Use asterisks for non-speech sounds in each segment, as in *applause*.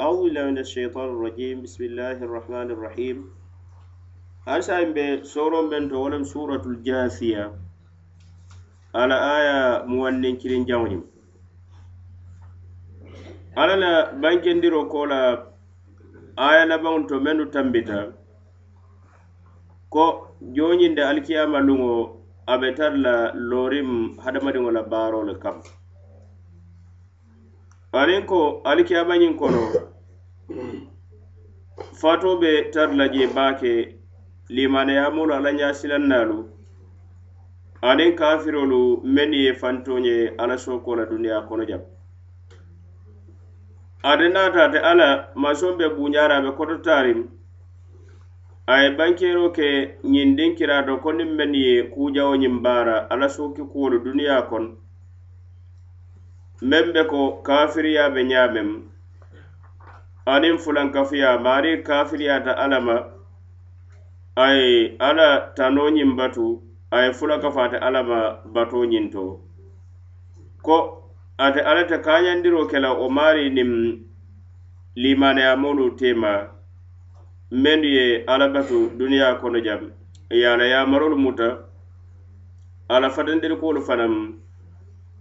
أعوذ بالله من الشيطان الرجيم بسم الله الرحمن الرحيم أرسل بسورة بنت ولم سورة الجاثية على آية مولين كرين جاونيم على لا بانكين ديرو كولا آية لبان تو منو تنبتا ko joñinde alkiyama luŋo a be tar la lorim hadamadiŋo la baaro le kam aniŋ ko alikiyamañiŋ kono fatoo be tar la je baake limaneyamolu ala ñasilannalu aniŋ kafirolu mennu ye fantoñe ala sooko la duniya kono jam ate naata ate ala masoŋ be buñara be kototarim a ye bankero ke ñiŋ dinkirato ko niŋ mennu ye kujawo ñiŋ baara ala sooki kuwolu duniya kono meŋ be ko kafiriya be ñaameŋ aniŋ fulankafuya maari kafiriyata alla ma a ye alla tanoo ñiŋ batu a ye fulankafaate alla ma batoo ñiŋ to ko ate alla te kañandiroo ke la wo maari niŋ limanayamolu tema mennu ye alla batu duniya kono jam. Ye a la yamarolu muta a la fanaŋ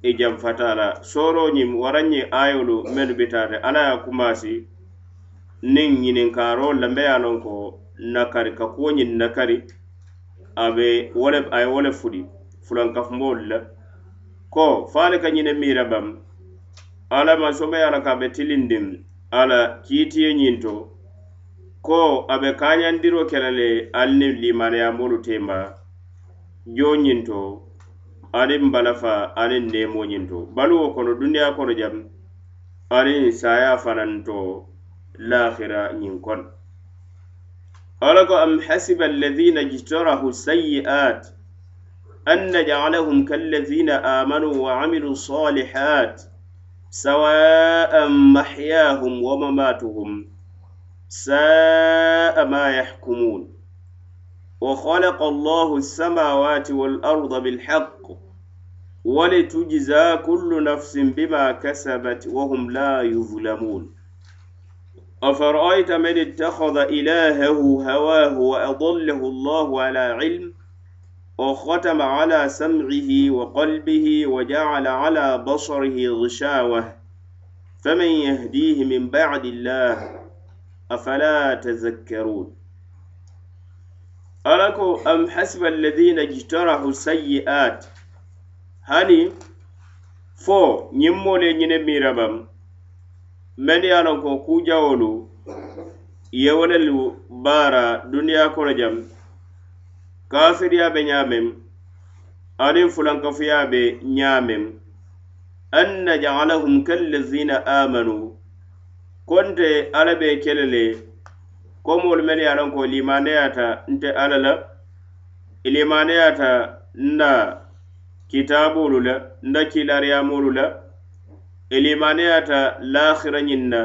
E i janfata la sooroñiŋ waraŋ ñiŋ ayolu mennu bitaate alla ye kumasi niŋ ñininkaaro lambe ye a loŋ ko nakari ka kuwo ñiŋ nakari a be wole a ye wo le fudi fulankafumoolu la. Ko faali ka ñine miira bam alla ma sobe ye a la ka a be tilindiŋ ala kiitiye ñiŋ to ko a be kaañandiro ke la le ali niŋ limaneyamoolu tema joo ñiŋ to aniŋ balafa aniŋ neemoñiŋ to baluwo kono duniya kono jam aniŋ saya fanaŋ to lahira ñiŋ kono ala ko am hasiba alladhina ijtarahu sayiat an naj'alahum kalladhina amanu wa amilu salihat sawa'an mahyahum wa mamatuhum sa'a ma yahkumun. وخلق الله السماوات والأرض بالحق ولتجزى كل نفس بما كسبت وهم لا يظلمون. أفرأيت من اتخذ إلهه هواه وأضله الله على علم وختم على سمعه وقلبه وجعل على بصره غشاوة فمن يهديه من بعد الله أفلا تذكرون؟ Ala ko am hasiba alladhina jtarahu sayyi'at hani fo ñimmole ñine mirabam men ye lon ko kujawolu yewolelu baara duniya kono jam kafiriya be ñamem aniŋ fulankafuya be ñamem an kallazina amanu konte ala be kele le ko moolu melu ye a loŋ ko limaneyata nte alla la. I limaneyata nna kitaabolu la nna kilariyamolu la. I limaneyata lahira ñiŋ na.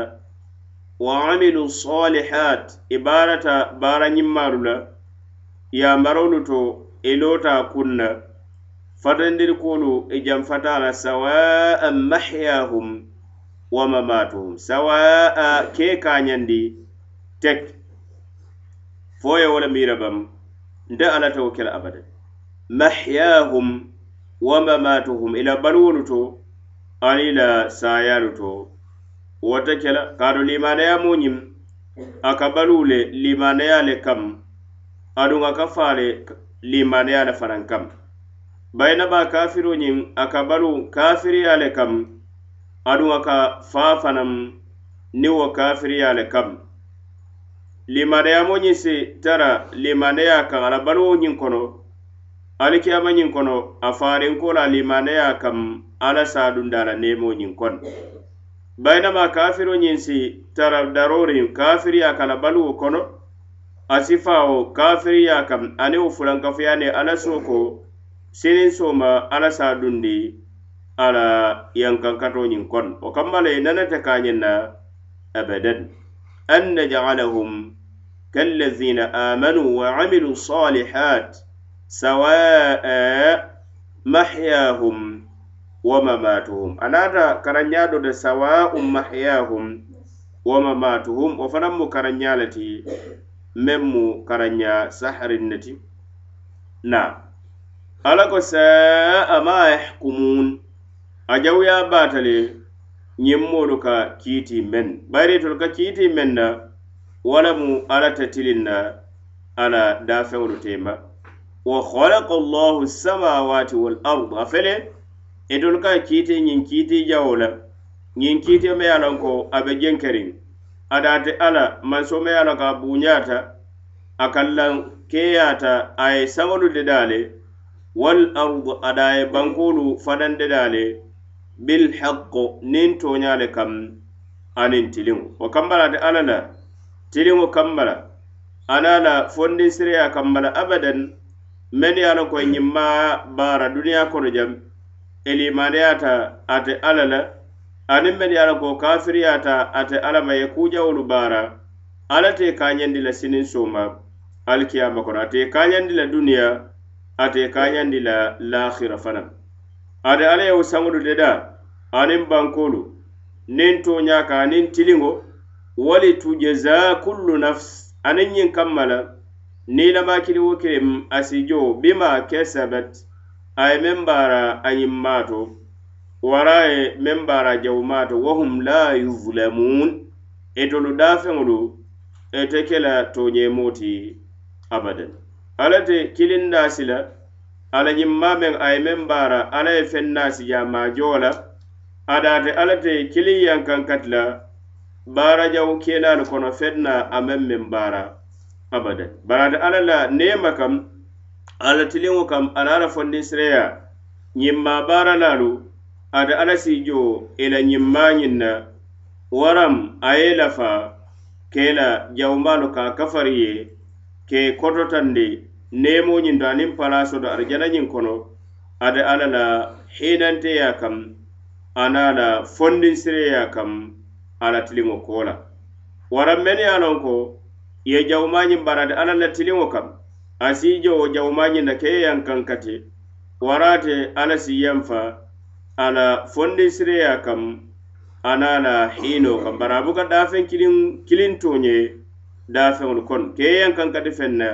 Wa amilu salihat i baarata baara ñimmaalu la. Yamarolu to i loota kun na. Fatandirikolu i janfata la sawaa mahyahum wa mamatuhum sawaa ke kañandi tek fo ye wo le miira bam nte alla te wo abada. Mahyahum wa mamatuhum ila baluwolu to ani la sayalu to. Wote kela kaatu limanaya mu ñiŋ a ka baluwu le limanaya le kam aduŋ a ka faa le limanaya le fanaŋ kam. Bayinaba kafiro ñiŋ a ka baluwu kafiriya le kam aduŋ a ka faa fanaŋ niŋ wo kafiriya le kam. limaneyamoo ñiŋ si tara limaneya kaŋ a baluwo ñiŋ kono alikiyama ñiŋ kono a farinko la limaneya kam ala sadunda la nemo ñiŋ kono. Bayinama kafiro ñiŋ si tara daroriŋ kafiriya ka la baluwo kono a sifawo kafiriya kam ani wo fulankafuya ne ala soko sinin soma ala sadundi ala yankankato ñiŋ kono. Wo kamma le nanata kañiŋ na abadan. أن نجعلهم كالذين آمنوا وعملوا الصالحات سواء محياهم ومماتهم. أناتا كرنيادو دا سواء محياهم ومماتهم. وفنم كرنيالتي مم كرنيا سحر النتي نعم. ألقوا ساء ما يحكمون. أجويا باتلي ñiŋ moolu ka kiiti meŋ bayiri tolu ka kiiti meŋ na wo lemu alla ta tiliŋ na alla daafeŋolu tema. Wa halaka llahu samawati wal ard a fele e itolu ka kiiti ñiŋ kiiti jawo la ñiŋ kiiti me ye a loŋ ko a be jenkeriŋ adaate alla manso me ye a loŋ ko a buuñaata a kallaŋ keyaata a ye saŋolu dedaale wal ard ada ye bankolu fanaŋ dedaale bilhaqqo niŋ tooñaa le kaŋ aniŋ tiliŋo wo kamba ate alla la tiliŋo kambala ana la fondinsireya kambala abadan men ye a loŋ ko ñiŋ ma baara duniyaa kono jam. Elimaneyata ate alla la aniŋ men ye a loŋ ko kafiriyata ate alla ma ye kujawolu baara. Alla te kañandi la siniŋ sooma alikiyama kono. Ate kañandi la duniya ate kañandi la lahira fanaŋ ate alla ye wo saŋolu de aniŋ bankolu niŋ toña ka aniŋ tiliŋo wali tujaza kullu nafs aniŋ ñiŋ kamma la niŋ lamakili wo kiliŋ asijo bima kesabat a ye meŋ baara a ñiŋ maato wara ye meŋ baara jawu maato wahum la yuzlamun itolu daafeŋolu ite ke la toñeemo ti abadan. Alla te kilindaa si la ala ñimma meŋ a ye meŋ baara ala ye feŋ naasiyaa maajoo la adaate ala te kiliŋ yankaŋ kati la baarajawo keenaalu kono feŋ na a meŋ meŋ baara abadan. Bari ate ala la neema kam ala tiliŋo kam ala ala fondiŋ sireya ñimma baaralaalu ate ala siijo i la ñimmaañiŋ na waram a ye lafa ke la jawumaalu ka kafari ye ke kototandi nemoñin do aniŋ palaso do arijanañiŋ kono ate alla la hinanteya kam ana la fondinsireya kam ala tiliŋo koo la waraŋ menu ye a loŋ ko ye jawumañiŋ bari ate alla la tiliŋo kam asi jo wo jawumañiŋ na keye yaŋ kaŋ kati warate alla si yaŋ fa ala fondinsireya kam ana la hiino kam. Bari a buka daafeŋ kiliŋ kiliŋ toñe daafeŋolu kono keye yaŋ kaŋ kati feŋ na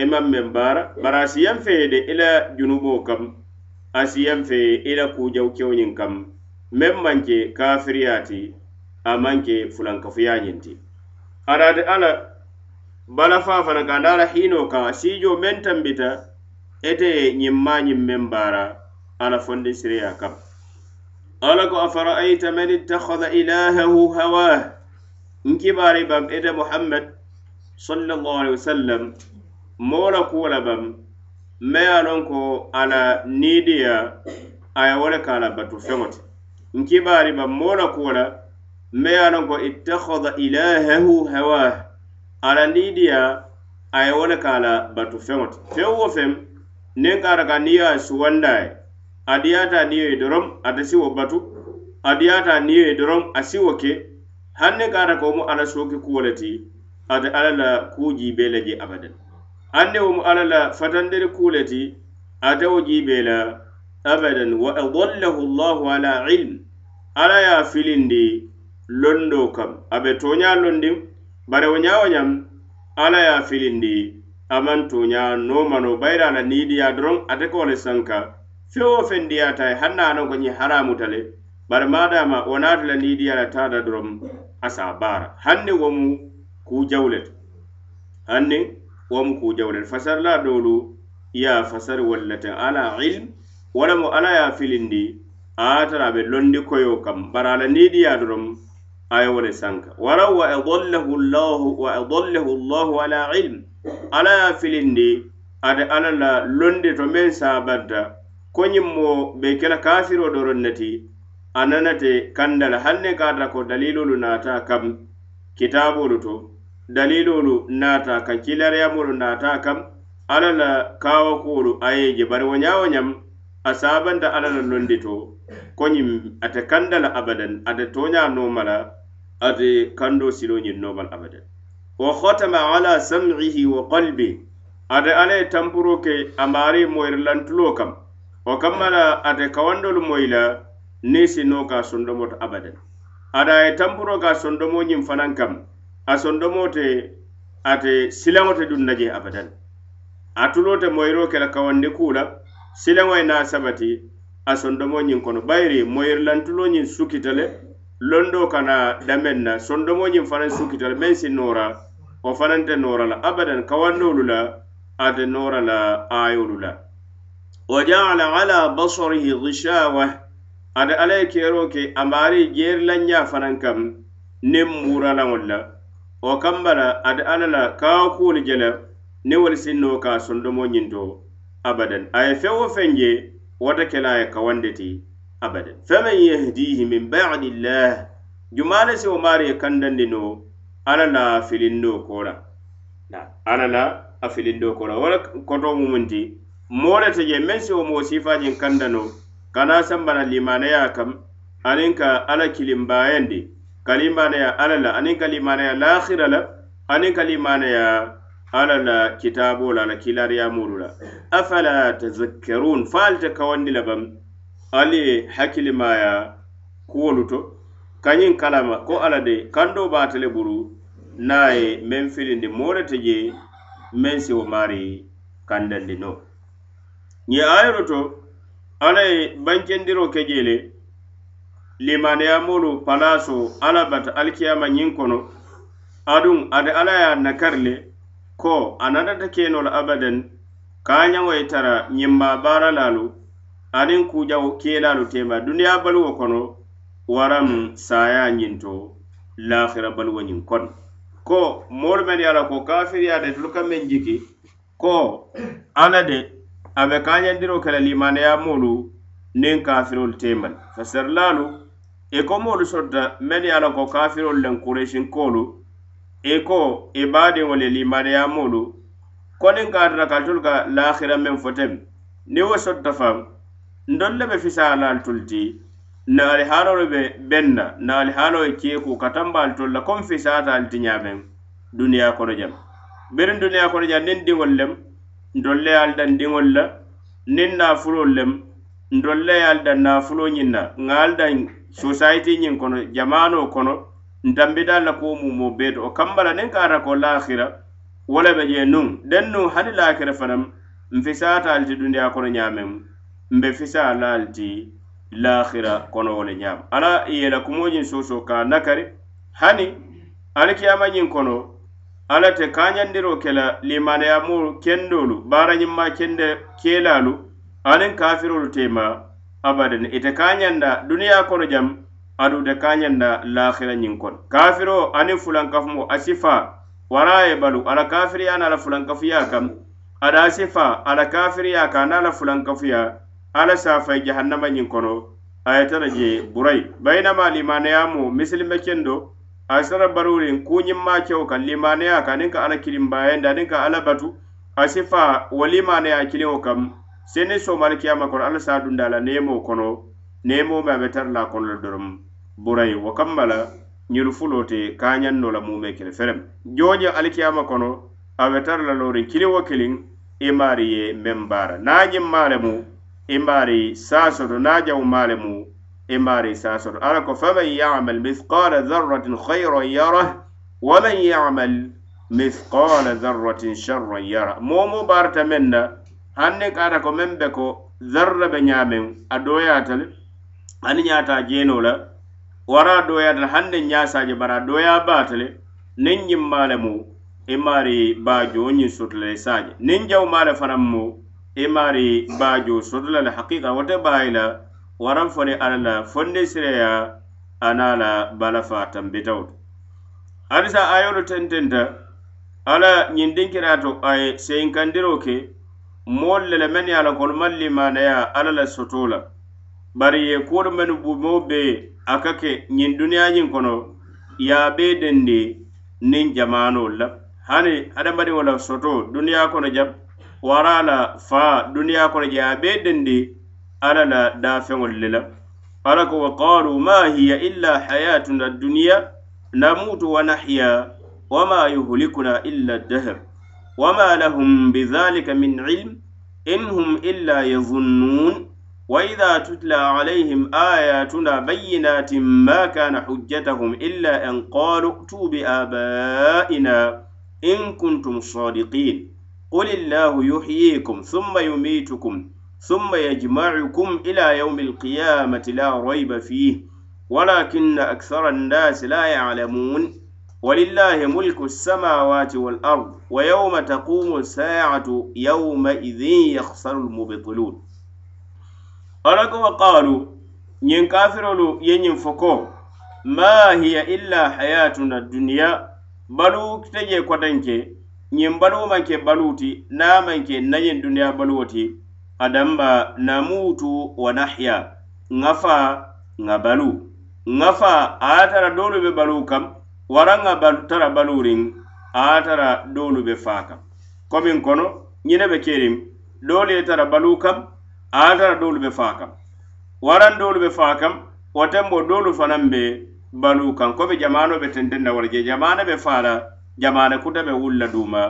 E i maŋ meŋ baara bari a siyaŋ fee de i la junuboo kam a siyaŋ fee i la kuujaw kewñiŋ kam meŋ maŋ ke kafiriya a maŋ ke fulankafuya ñiŋ ti adaati alla balafaa fana ka anda a la hiinoo kaŋ siijoo meŋ tambita ite ye ñiŋ maa ñiŋ meŋ baara ala fondi siriya kam. Ala ko afara'ayta man ittakhadha ilahahu hawah nkibaari bam ite muhammad sallallahu alaihi wasallam moo la kuo la bam me ye a loŋ ko a la niidiya a ye wo le ka a la batu feŋo ti nkibaari baŋ moo la kuo la me ye a loŋ ko ittakhada ilahahu hawah a la niidiya a ye wo le ka a la batu feŋo ti feŋ wo feŋ niŋ ka a ka niŋ ye a suwanda ye a diyaata niŋ ye doroŋ ate si wo batu a diyaata niŋ ye doroŋ a si wo ke hanne kaata ko mu ala sooki kuwo le ti ate alla la kuu jiibee le je abadan. Ne wo alla la fatandiri kuu ti ate wo jiibee la abadan wa adallahu llahu ala ilm. Alla ye a filindi londo kam. A be tooñaa londiŋ bari wo ñaa wo ñam alla ye a filindi a maŋ tooñaa noomano bayira la niidiya doroŋ ate ko le sanka. Ye ko haramuta le wo la niidiya la taata doroŋ a baara haŋ wo mu ni wo mu ku jawlen fasarla doolu ye a fasari walla te ala ilm wala mu ala ye a filindi a tara be londi koyo kam. Bari ala niidiya dorom a ye wo le sanka. Waraw wa adallahu llahu wa adallahu llahu ala ilm ala ye a filindi ate ala la londi to meŋ saabanta ko ñiŋ mo be kela kafiro doron nati a nanate kandala haŋ ne ka ko dalilolu naata kam kitaabolu to. dalilolu naata ka kilariyamolu naata kam alla la kawo a ye je bari wo ñawo ñam a saabanta alla la londi to koñiŋ ate kanda la abadan ate toña nooma la ate kando silo ñiŋ nooma abadan. Wa khatama ala sam'ihi wa qalbi ate alla ye tampuro ke a maari moyirilantulo kam. Wo kamma la ate kawandolu moyi la niŋ sino ka sondomoto abadan. Ada ye tampuro ka sondomo ñiŋ fanaŋ kam a sondomo te ate silaŋo te duŋ na je abadan. A tuloo te moyiroo ke la kawandi kuu la silaŋo ye naa sabati a sondomo ñiŋ kono bayiri moyirilantuloo ñiŋ sukita le londoo kana dameŋ na sondomo ñiŋ fanaŋ sukita le meŋ si noora wo fanaŋ te noora la abadan kawandoolu la ate noora la aayolu la. Wa jaala ala basarihi gishawa ate alla ye keeroo ke amaari jeerilanñaa fanaŋ kam niŋ muuralaŋol la. wo kamba la ate alla la kawo kuolu je la niŋ wolu sinnoo ka sondomo ñinto abadan. A ye feŋ wo feŋ je wota ke la a ye kawandi ti abadan. Faman yahdihi min ba'di llah jumaale siwo maari ye kandandi no alla la filindo ko la alla la a filindo ko la wala koto mumunti moo le te je meŋ siwo moo siifaajiŋ kanda no kana sambana limaneya kam aniŋ ka alla kilimbayandi kalimanaya ala la aniŋ kalimanaya lahira la aniŋ kalimanaya ala la kitaabo la la kilariyamolu la. Afala tazakkarun fo ali te kawandi labaŋ ali ye hakkilimaya kuwolu to kañiŋ kalama ko ala de kando be le buru niŋ ye meŋ filindi moo le te je meŋ si wo maari kandandi no. Ye ayoro to ala ye bankendiro ke je le limaniyamolu palaso alla bata alikiyama ñiŋ kono. Aduŋ ate alla ye nakari le ko a natata keno la abadan kañaŋo ye tara ñimma baara laalu aniŋ kujawo keelaalu tema duniya baluwo kono waraŋ saya ñinto lahira baluwo ñiŋ kono ko moolu men ye a la ko kafiriya de tolu ka meŋ jiki ko alla de a be kañandiro ke la limaneyamolu niŋ kafirolu temal fasarlaalu i ko moolu sotta men ye a la ko kafirolu len kuresinkoolu i e ko e i baadiŋo le limadeyamoolu koniŋ ka tara kalitolu ka lahira meŋ fo tem niŋ wo sotta faŋ ndolu le be fisaa laalu tolu ti naali haalolu be beŋ na naali haalo ye keeku ka tambaalu tolu la komi fisaataalu ti ñaameŋ duniyaa kono jam. Biriŋ duniyaa kono jam niŋ diŋolu lem ndolu le ye ali daŋ diŋolu la niŋ naafulolu lem ndolu le ye ali daŋ naafuloo ñiŋ na ŋa ali daŋ society ñiŋ kono jamanoo kono ntambita la kuwo mumo bee to o kamba la niŋ ka ata ko lahira wo le be jee nuŋ deŋ nuŋ hani laakira fanaŋ nfisaata ali ti dundiya kono ñaameŋ mbe fisaa la ali ti laahira kono wo le ñaama ala ye la kumoo ñiŋ soosoo ka nakari hani alikiyama ñiŋ kono ala te kañandiroo ke la limanayamoo kendoolu baarañimma kende keelaalu aniŋ kafirolu teema abadan ite kañanda duniya kono jam adu te kañanda lahira ñiŋ kono kafiro aniŋ fulankafumo a sifa wara ye balu ala kafiriya na la fulankafuya kam. Ada sifa ala kafiriya ka na la fulankafuya ala safay jahannama ñiŋ kono ayetara je buray baynama limaneyamo misilime kendo a sara barurin kuñimma kewo kan limaneya ka aniŋ ka alla kilimbayandi aniŋ ka alla batu a si fa wo limaneya kam. sene somali kiyama kono alla sa dunda la nemo kono nemo me a be tara la kono le dorom burayi wo kamma la ñilu fulo te kañanno la mume kele ferem. Joje alikiyama kono a be tara la lorin kiliŋ wo kiliŋ i e maari ye meŋ baara naŋ ñiŋ maale mu e i maari saasoto naŋ jawu maale mu e i maari saasoto alla ko faman yamal mithqala dharratin khayran yarah waman yamal mithqala dharratin sharran yara moo mo baarata meŋ na hanne kata ko meŋ be ko zarra be ñaameŋ a dooyaata le ani ñaata jeenoo la wara dooyaata le hanne ñaasaje bara a dooyaa baata le niŋ ñiŋ maa le mu i e maari baajoo ñiŋ soto la i saaje. Niŋ jaw maa le fanaŋ mu i e maari baajoo soto la le haqiqa wo te baayi la waraŋ fo ni alla la fondi sireya ana la balafa tambitawo to harisa ayolu tententa ala ñiŋ dinkiraato a ye seyinkandiroo ke moolu le le mennu ye a la kolu maŋ limanaya alla la soto la. Bari ye kuolu mennu bumoo be a ka ke ñiŋ duniyaa kono ye a bee dendi niŋ jamaanoolu la. Hani hadamadiŋo la soto duniyaa kono jam wara la faa duniyaa kono je a bee dendi alla la daafeŋolu le la. Alla ko wa qalu ma hiya illa hayatuna duniya namutu wa nahya wama yuhlikuna illa dahr wama lahum bidhalika min ilm in hum illa yazunnun وإذا تتلى عليهم آياتنا بينات ما كان حجتهم إلا أن قالوا ائتوا بآبائنا إن كنتم صادقين قل الله يحييكم ثم يميتكم ثم يجمعكم إلى يوم القيامة لا ريب فيه ولكن أكثر الناس لا يعلمون ولله ملك السماوات والأرض ويوم تقوم الساعة يومئذ يخسر المبطلون idin وقالوا ين ala ين wa qalu ñiŋ kafirolu ye ñiŋ fo ko ma hiya illa hayatuna duniya balu kite je kotanke ñiŋ baluwo maŋ ke baluu ti naŋ maŋ ke nañiŋ waranga bal, tara baluuriŋ a tara doolu be faa kam. Komin kono ñine be kerim doolu ye tara baluu kam a tara doolu be faa kam. Waran doolu be faa kam wo tembo doolu fanan be baluu kaŋ komi jamano be tentenna wala je jamana be faa jamana kuta be wulla duuma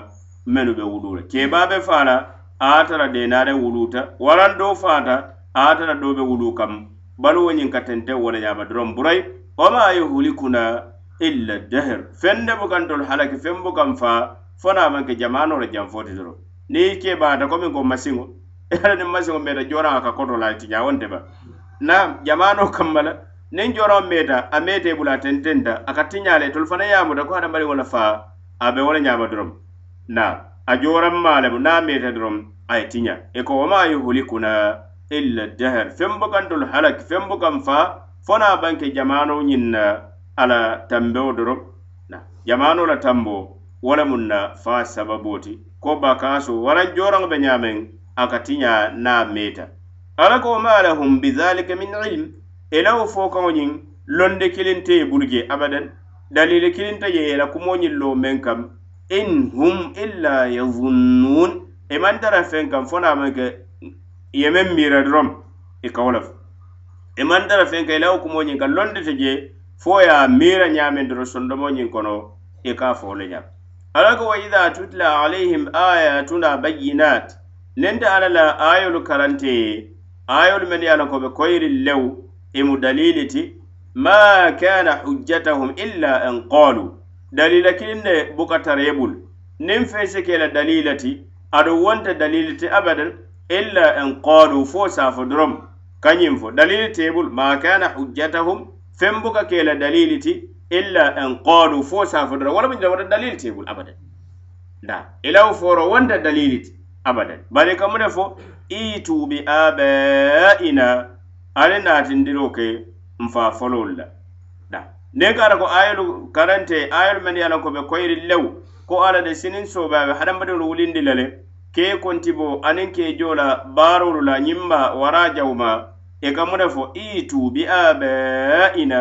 menu be wuluu keba be faa la a tara denare wuluta. Waran do faata a tara do be wulu kam. Baluwo ñiŋ ka tenteŋ wo ñama doron doroŋ burayi wa ma yuhulikuna illa dahr. Fende bukantol halaki fen bukan fa fo naa jamano la janfoti doro ni i ke baata komiŋ ko masiŋo. *laughs* Ala niŋ masiŋo meta joraŋo ka koto la ti ñaa ba. Na jamano kammala nin niŋ joraŋo meeta a mete bula tententa a ka tiñaa le tolu fanaŋ ko hadamadiŋo la faa a be wala le dorom. Na a joraŋ maa na meta dorom ay doroŋ a tiña. I ko woma yuhulikuna illa dahr. Fen bukantol halaki fen bukan fa fona banke jamano ñiŋ ala tambeo doro na jamano la tambo wala mun na fa sababoti. Ko bakaso wala joraŋo be nyamen akatinya na meta. Ala ko ma lahum bidhalika min ilm. Elawo fo ko nyin londe kilinte bulge abadan. Dalili kilinte ye la kumo nyin lo men kam. In hum illa yazunnun. E man tara fen kam fo naa maŋ ke ye meŋ miira e i e ka wo le fo i maŋ tara feŋ kaŋ elawo kumo nyin ka londe te je fo ye a miira ñaameŋ doro sondomo ñiŋ kono i ka fo le ñam ala ko wa ida tutla alayhim ayatuna bayinat nente ala la ayolu karante ye ayolu men ye a ko be koyiri lew e imu dalili ti ma kana hujjatahum illa an qalu. Dalila kiliŋ ne bukatare bul niŋ feŋ si ke la dalila ti aduŋ wonta dalili ti abadan illa an qalu fo safo dorom. Kañiŋ fo dalili tebul ma kana hujjatahum feŋ buka ke la dalili ti illa an qalu fo safodora wala bunjira wata dalili te bul abadan. Da ilaw foro wonta dalili ti abadan. Bari kamu ne fo itu bi abaina ale naatindiro ke nfa folol la da ne kara ko ayolu karante ayolu men yana ko be koyri lew ko ala de sinin sobaɓe hadamadiŋolu wulindi lale ke kontibo aniŋ ke jola la baarolu la ñiŋ wara jawma e ka mu ne fo itu bi abaina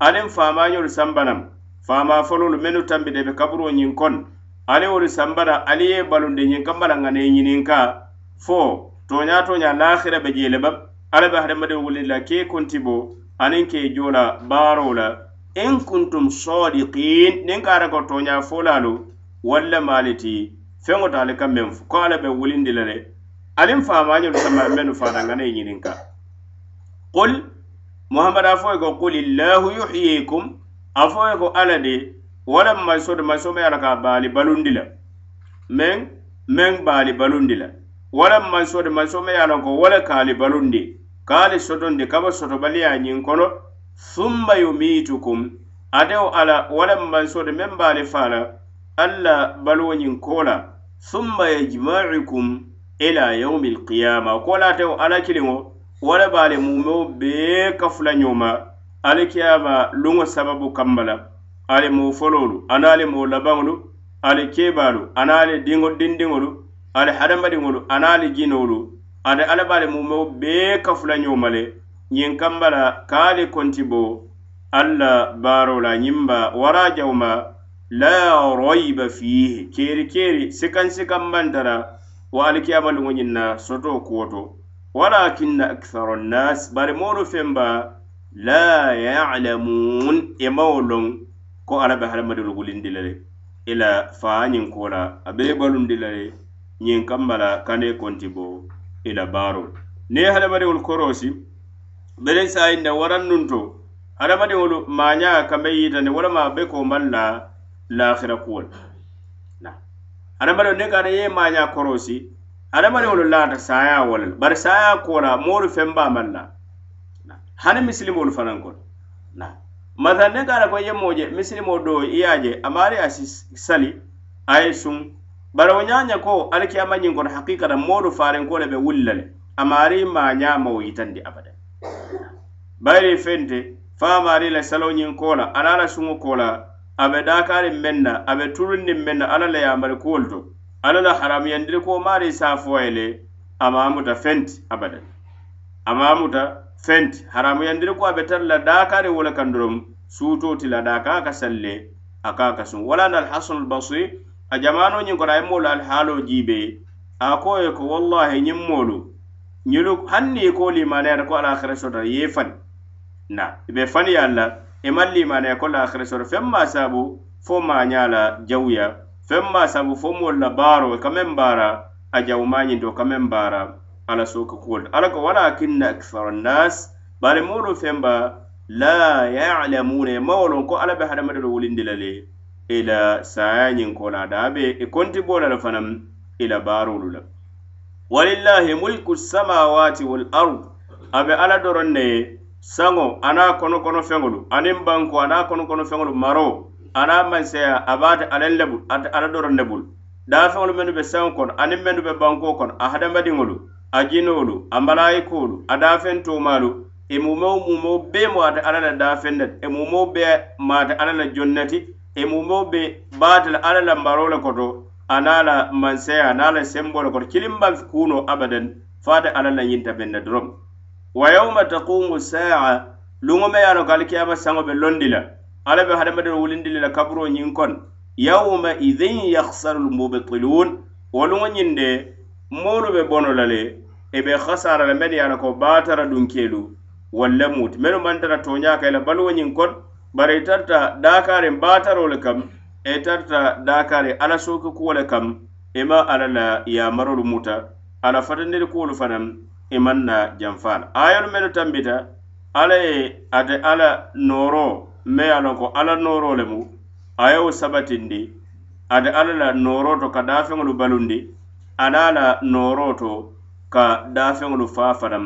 aniŋ faamañolu sambanam. Faama fololu mennu tambide be kaburo ñiŋ kon. Ali wolu sambana ali ye balunde ñiŋ kamba la ŋana ñininka fo toña toña lahira be jele bam ala be hadamadiŋo wulila ke kontibo aniŋ ke jola baaro la in kuntum sadiqin niŋ ka ara ko toña folalu walla maali ti feŋo ta ali ka meŋ fo ko ala be wulindi la le aliŋ faamañolu sama mennu fana ŋana ye ñininka qul muhammad a fo ko qul illahu yuhyikum a fo ko ala de wala maso do maso be ala ka baali balundi la. Men men baali balundi la. Wala maso do maso me ye a loŋ ko wo le kaali balundi. Kaali sotondi kaba sotobaliya nyin kono thumma yumitukum atewo ala wala manso men meŋ baali faa alla baluwo nyin kola thumma yajmaukum ila yaumi alqiyama kola la ala kiliŋo wo le be mumeo bee kafula ñoma alikiyama luŋo sababu kambala ali mo fololu ana ali moo labaŋolu ali kebalu ana ali diŋo dindiŋolu ali hadamadiŋolu ana ali jinolu ada ala be mumeo bee kafula ñoma le ñiŋ kambala kaali konti bo alla baaro la ñiŋ ba warajawma la royiba fihi keri keri sikan sikan bantara wo alikiyama luŋo ñiŋ na soto kuwoto. walakinna akthara nnas bari moolu femba la yalamun emawo mawo loŋ ko ala be hadamadiŋolu wulindi la le ila faañiŋ ko la a be balundi la le ñiŋ kamba la kane konti bo ila baarol niŋ ye hadamadiŋolu korosi bere sayinna waran nun to hadamadiŋolu maañaa kambe yitandi walama be ko maŋ la lahira kuwol hadamadiŋo ne ka ye maañaa korosi hadamadiŋolu laata saya wo le bari saya koora moolu fenbaa maŋ na hani misilimolu fanaŋ kono. Na masal ne ka ko ye moo je misilimo do i ye a je amaari a si sali a ye suŋ bari wo ñaaña ko alikiyama ñiŋ kono hakikata moolu faarenko le be wuli la le amaari maañaamawo yitandi abada bayiri fente fa amaari la salo ñiŋ koola ala la suŋo koo la a be daakaariŋ meŋ na a be turuŋ niŋ meŋ na alla le ye kuwolu to alla la haramuyandiri ko maari saafuwaye le ama muta fenti abadan. Ama muta fenti. Haramuyandiri ko abe be tara la daakari wo le kaŋ doroŋ suutoo la daaka ka salle aka ka sun wala na alhasanul basir a jamano ñiŋ kono a ye moolu alhaaloo jiibe a ko ye ko wallahi ñiŋ moolu ñilu hanni ye ko limanayata ko alakhira sota ye fani. Na i be fani ye a la i e maŋ limanaya ko alakhira sota feŋ maa saabu fo maaña la jawuya feŋ ma sabu fo moolu la baaro ka meŋ baara a jawumañinto ka meŋ baara ala sooka kuwolu ala ko walakinna akthara nnas bari moolu femba la yalamuna ye mawolon ko ala be hadamadelo wulindi e la le ila sayañin kola daa be i e konti bola e la fanaŋ ila baarolu la. Walillahi mulku samawati wal ard abe ala doron ne saŋo ana kono kono feŋolu aniŋ banko ana kono kono feŋolu maro ana manseya abata alan lebul ata ala doron lebul dafeŋolu mennu be seŋo kono aniŋ mennu be banko kono a hadamadiŋolu a jinolu a malayikolu a dafeŋ tomalu i e mumeo mumeo bee mo ate ala la dafeŋ i e mumeo bee maate ala la jonneti i e mumeo be baate la ala la maro le koto ana la manseya ana la sembo le koto kilimbaŋ kuno abadan faate ala la ñinta benna dorom wa yawma taqumu saa luŋo me ye a no ko alikiyama saŋo be londi la ala be hadamadin wulindili la kaburo ñiŋ kono yawma idin yahsaru lmubtilun woluŋo ñiŋ de moolu be bono la le e be hasara la meŋ ye a ko baatara dunkeelu walla muti mennu mantara toña kay e la baluwo ñiŋ kono bari i tarta daakariŋ baataro le kam e tarta dakari ala sooke kuwo le kam i ma ala la yamarolu muta ala fatandiri kuwolu fanaŋ i e maŋ na janfa la ayolu mennu tambita ala ye ate ala nooro me ye a loŋ ko alla nooroo lemu a ye wo sabatindi ate alla la nooro to ka daafeŋolu balundi ana la nooro to ka daafeŋolu faafanaŋ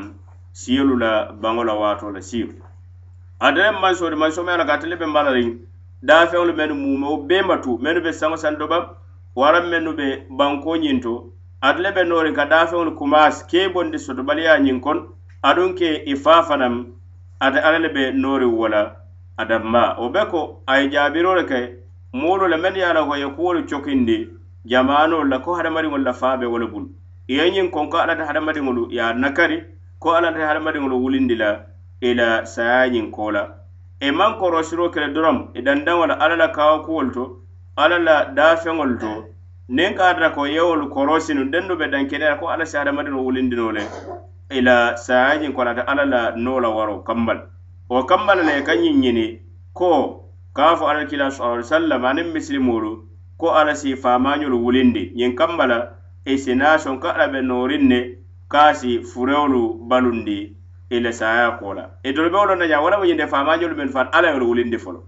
siyolu la baŋo la waato la siyo. Ate ne mansoodi mansoo me ye a loŋ ko ate le be mbala riŋ daafeŋolu mennu muume wo bee matu mennu be saŋo santo ba waraŋ mennu be bankoo ñiŋ to ate le be nooriŋ ka daafeŋolu kumaasi kee bondi sotobaliyaa ñiŋ kono aduŋ ke i faafanaŋ ate alla le be nooriŋ wo la adamma wo be ko a ye jaabiro le ke moolu le mennu e ye a la ko ye kuwolu cokindi jamanolu la ko hadamadiŋolu la faa be wo le bulu i ye ñiŋ konko alla te hadamadiŋolu ye a nakari ko alla te hadamadiŋolu wulindi la i la saya ñiŋ ko la. E I maŋ korosiro ke le doroŋ i e dandaŋo la alla la kawa kuwolu to alla la daafeŋolu to niŋ ka ata ko yewolu korosinu dendu be dankeneya ko alla si hadamadiŋo wulindino le i la saya ñiŋ ko la ate alla la noo la waro kambal. wo kambala la le ka ñiŋ ko ka fo alakila sala sallam aniŋ misilimolu ko ala si faamañolu wulindi. Ñiŋ kambala i e si naasoŋ ka ala be nooriŋ ne ka a si furewolu balundi i le saya ko la itolu e be wolo naña wala mu ñinde lemu ñiŋ de faamañolu meŋ faŋ ala yolu wulindi folo.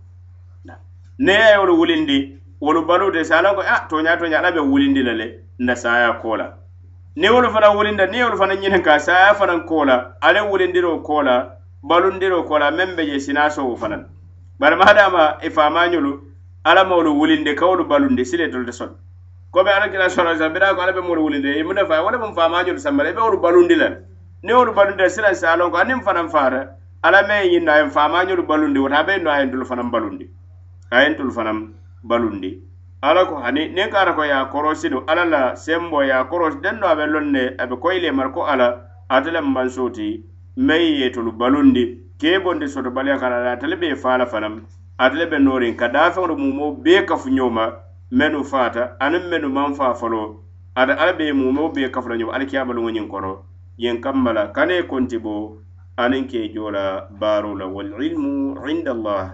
Ne ye yolu wulindi wolu balute si ala ko ah, a toña toña ala be wulindi la le nna saya ko la ni wolu fana wulinda ni wolu fana ñiniŋ ka saya fanaŋ ko la ale wulindiro ko la balundiro kola meŋ be je sina sowo fanaŋ bari madama e i famañolu alla mawolu wulinde kawolu balundi sile tolu te soŋ komi ala kila sala sa bira ko ala be molu wulinde e i muna fa wala mum famañolu sambala i e be wolu balundi la ni wolu balundi la silaŋ sa lon ko aniŋ fanaŋ faata ala me ye ñinno ayen famañolu balundi wota a be no ayen ye ntolu fanaŋ balundi ayen ye ntolu fanaŋ balundi ala ko hani niŋ kara ko ya a korosinu ala la sembo ya a korosi den no a be loŋ ne a be koyile mara ko ala ate le mansoo meŋ ye tolu balundi soto baliya kana la atele be fala fanam fanaŋ atele be norin ka dafeŋolu mumo bee kafu ñoma menu fata aniŋ menu maŋ fa folo ada ala be mumo bee kafu la ñoo ma alikiyabaluŋo ñiŋ kono yen kamma la kane konti bo aniŋ ke jola baro la walilmu inda allah.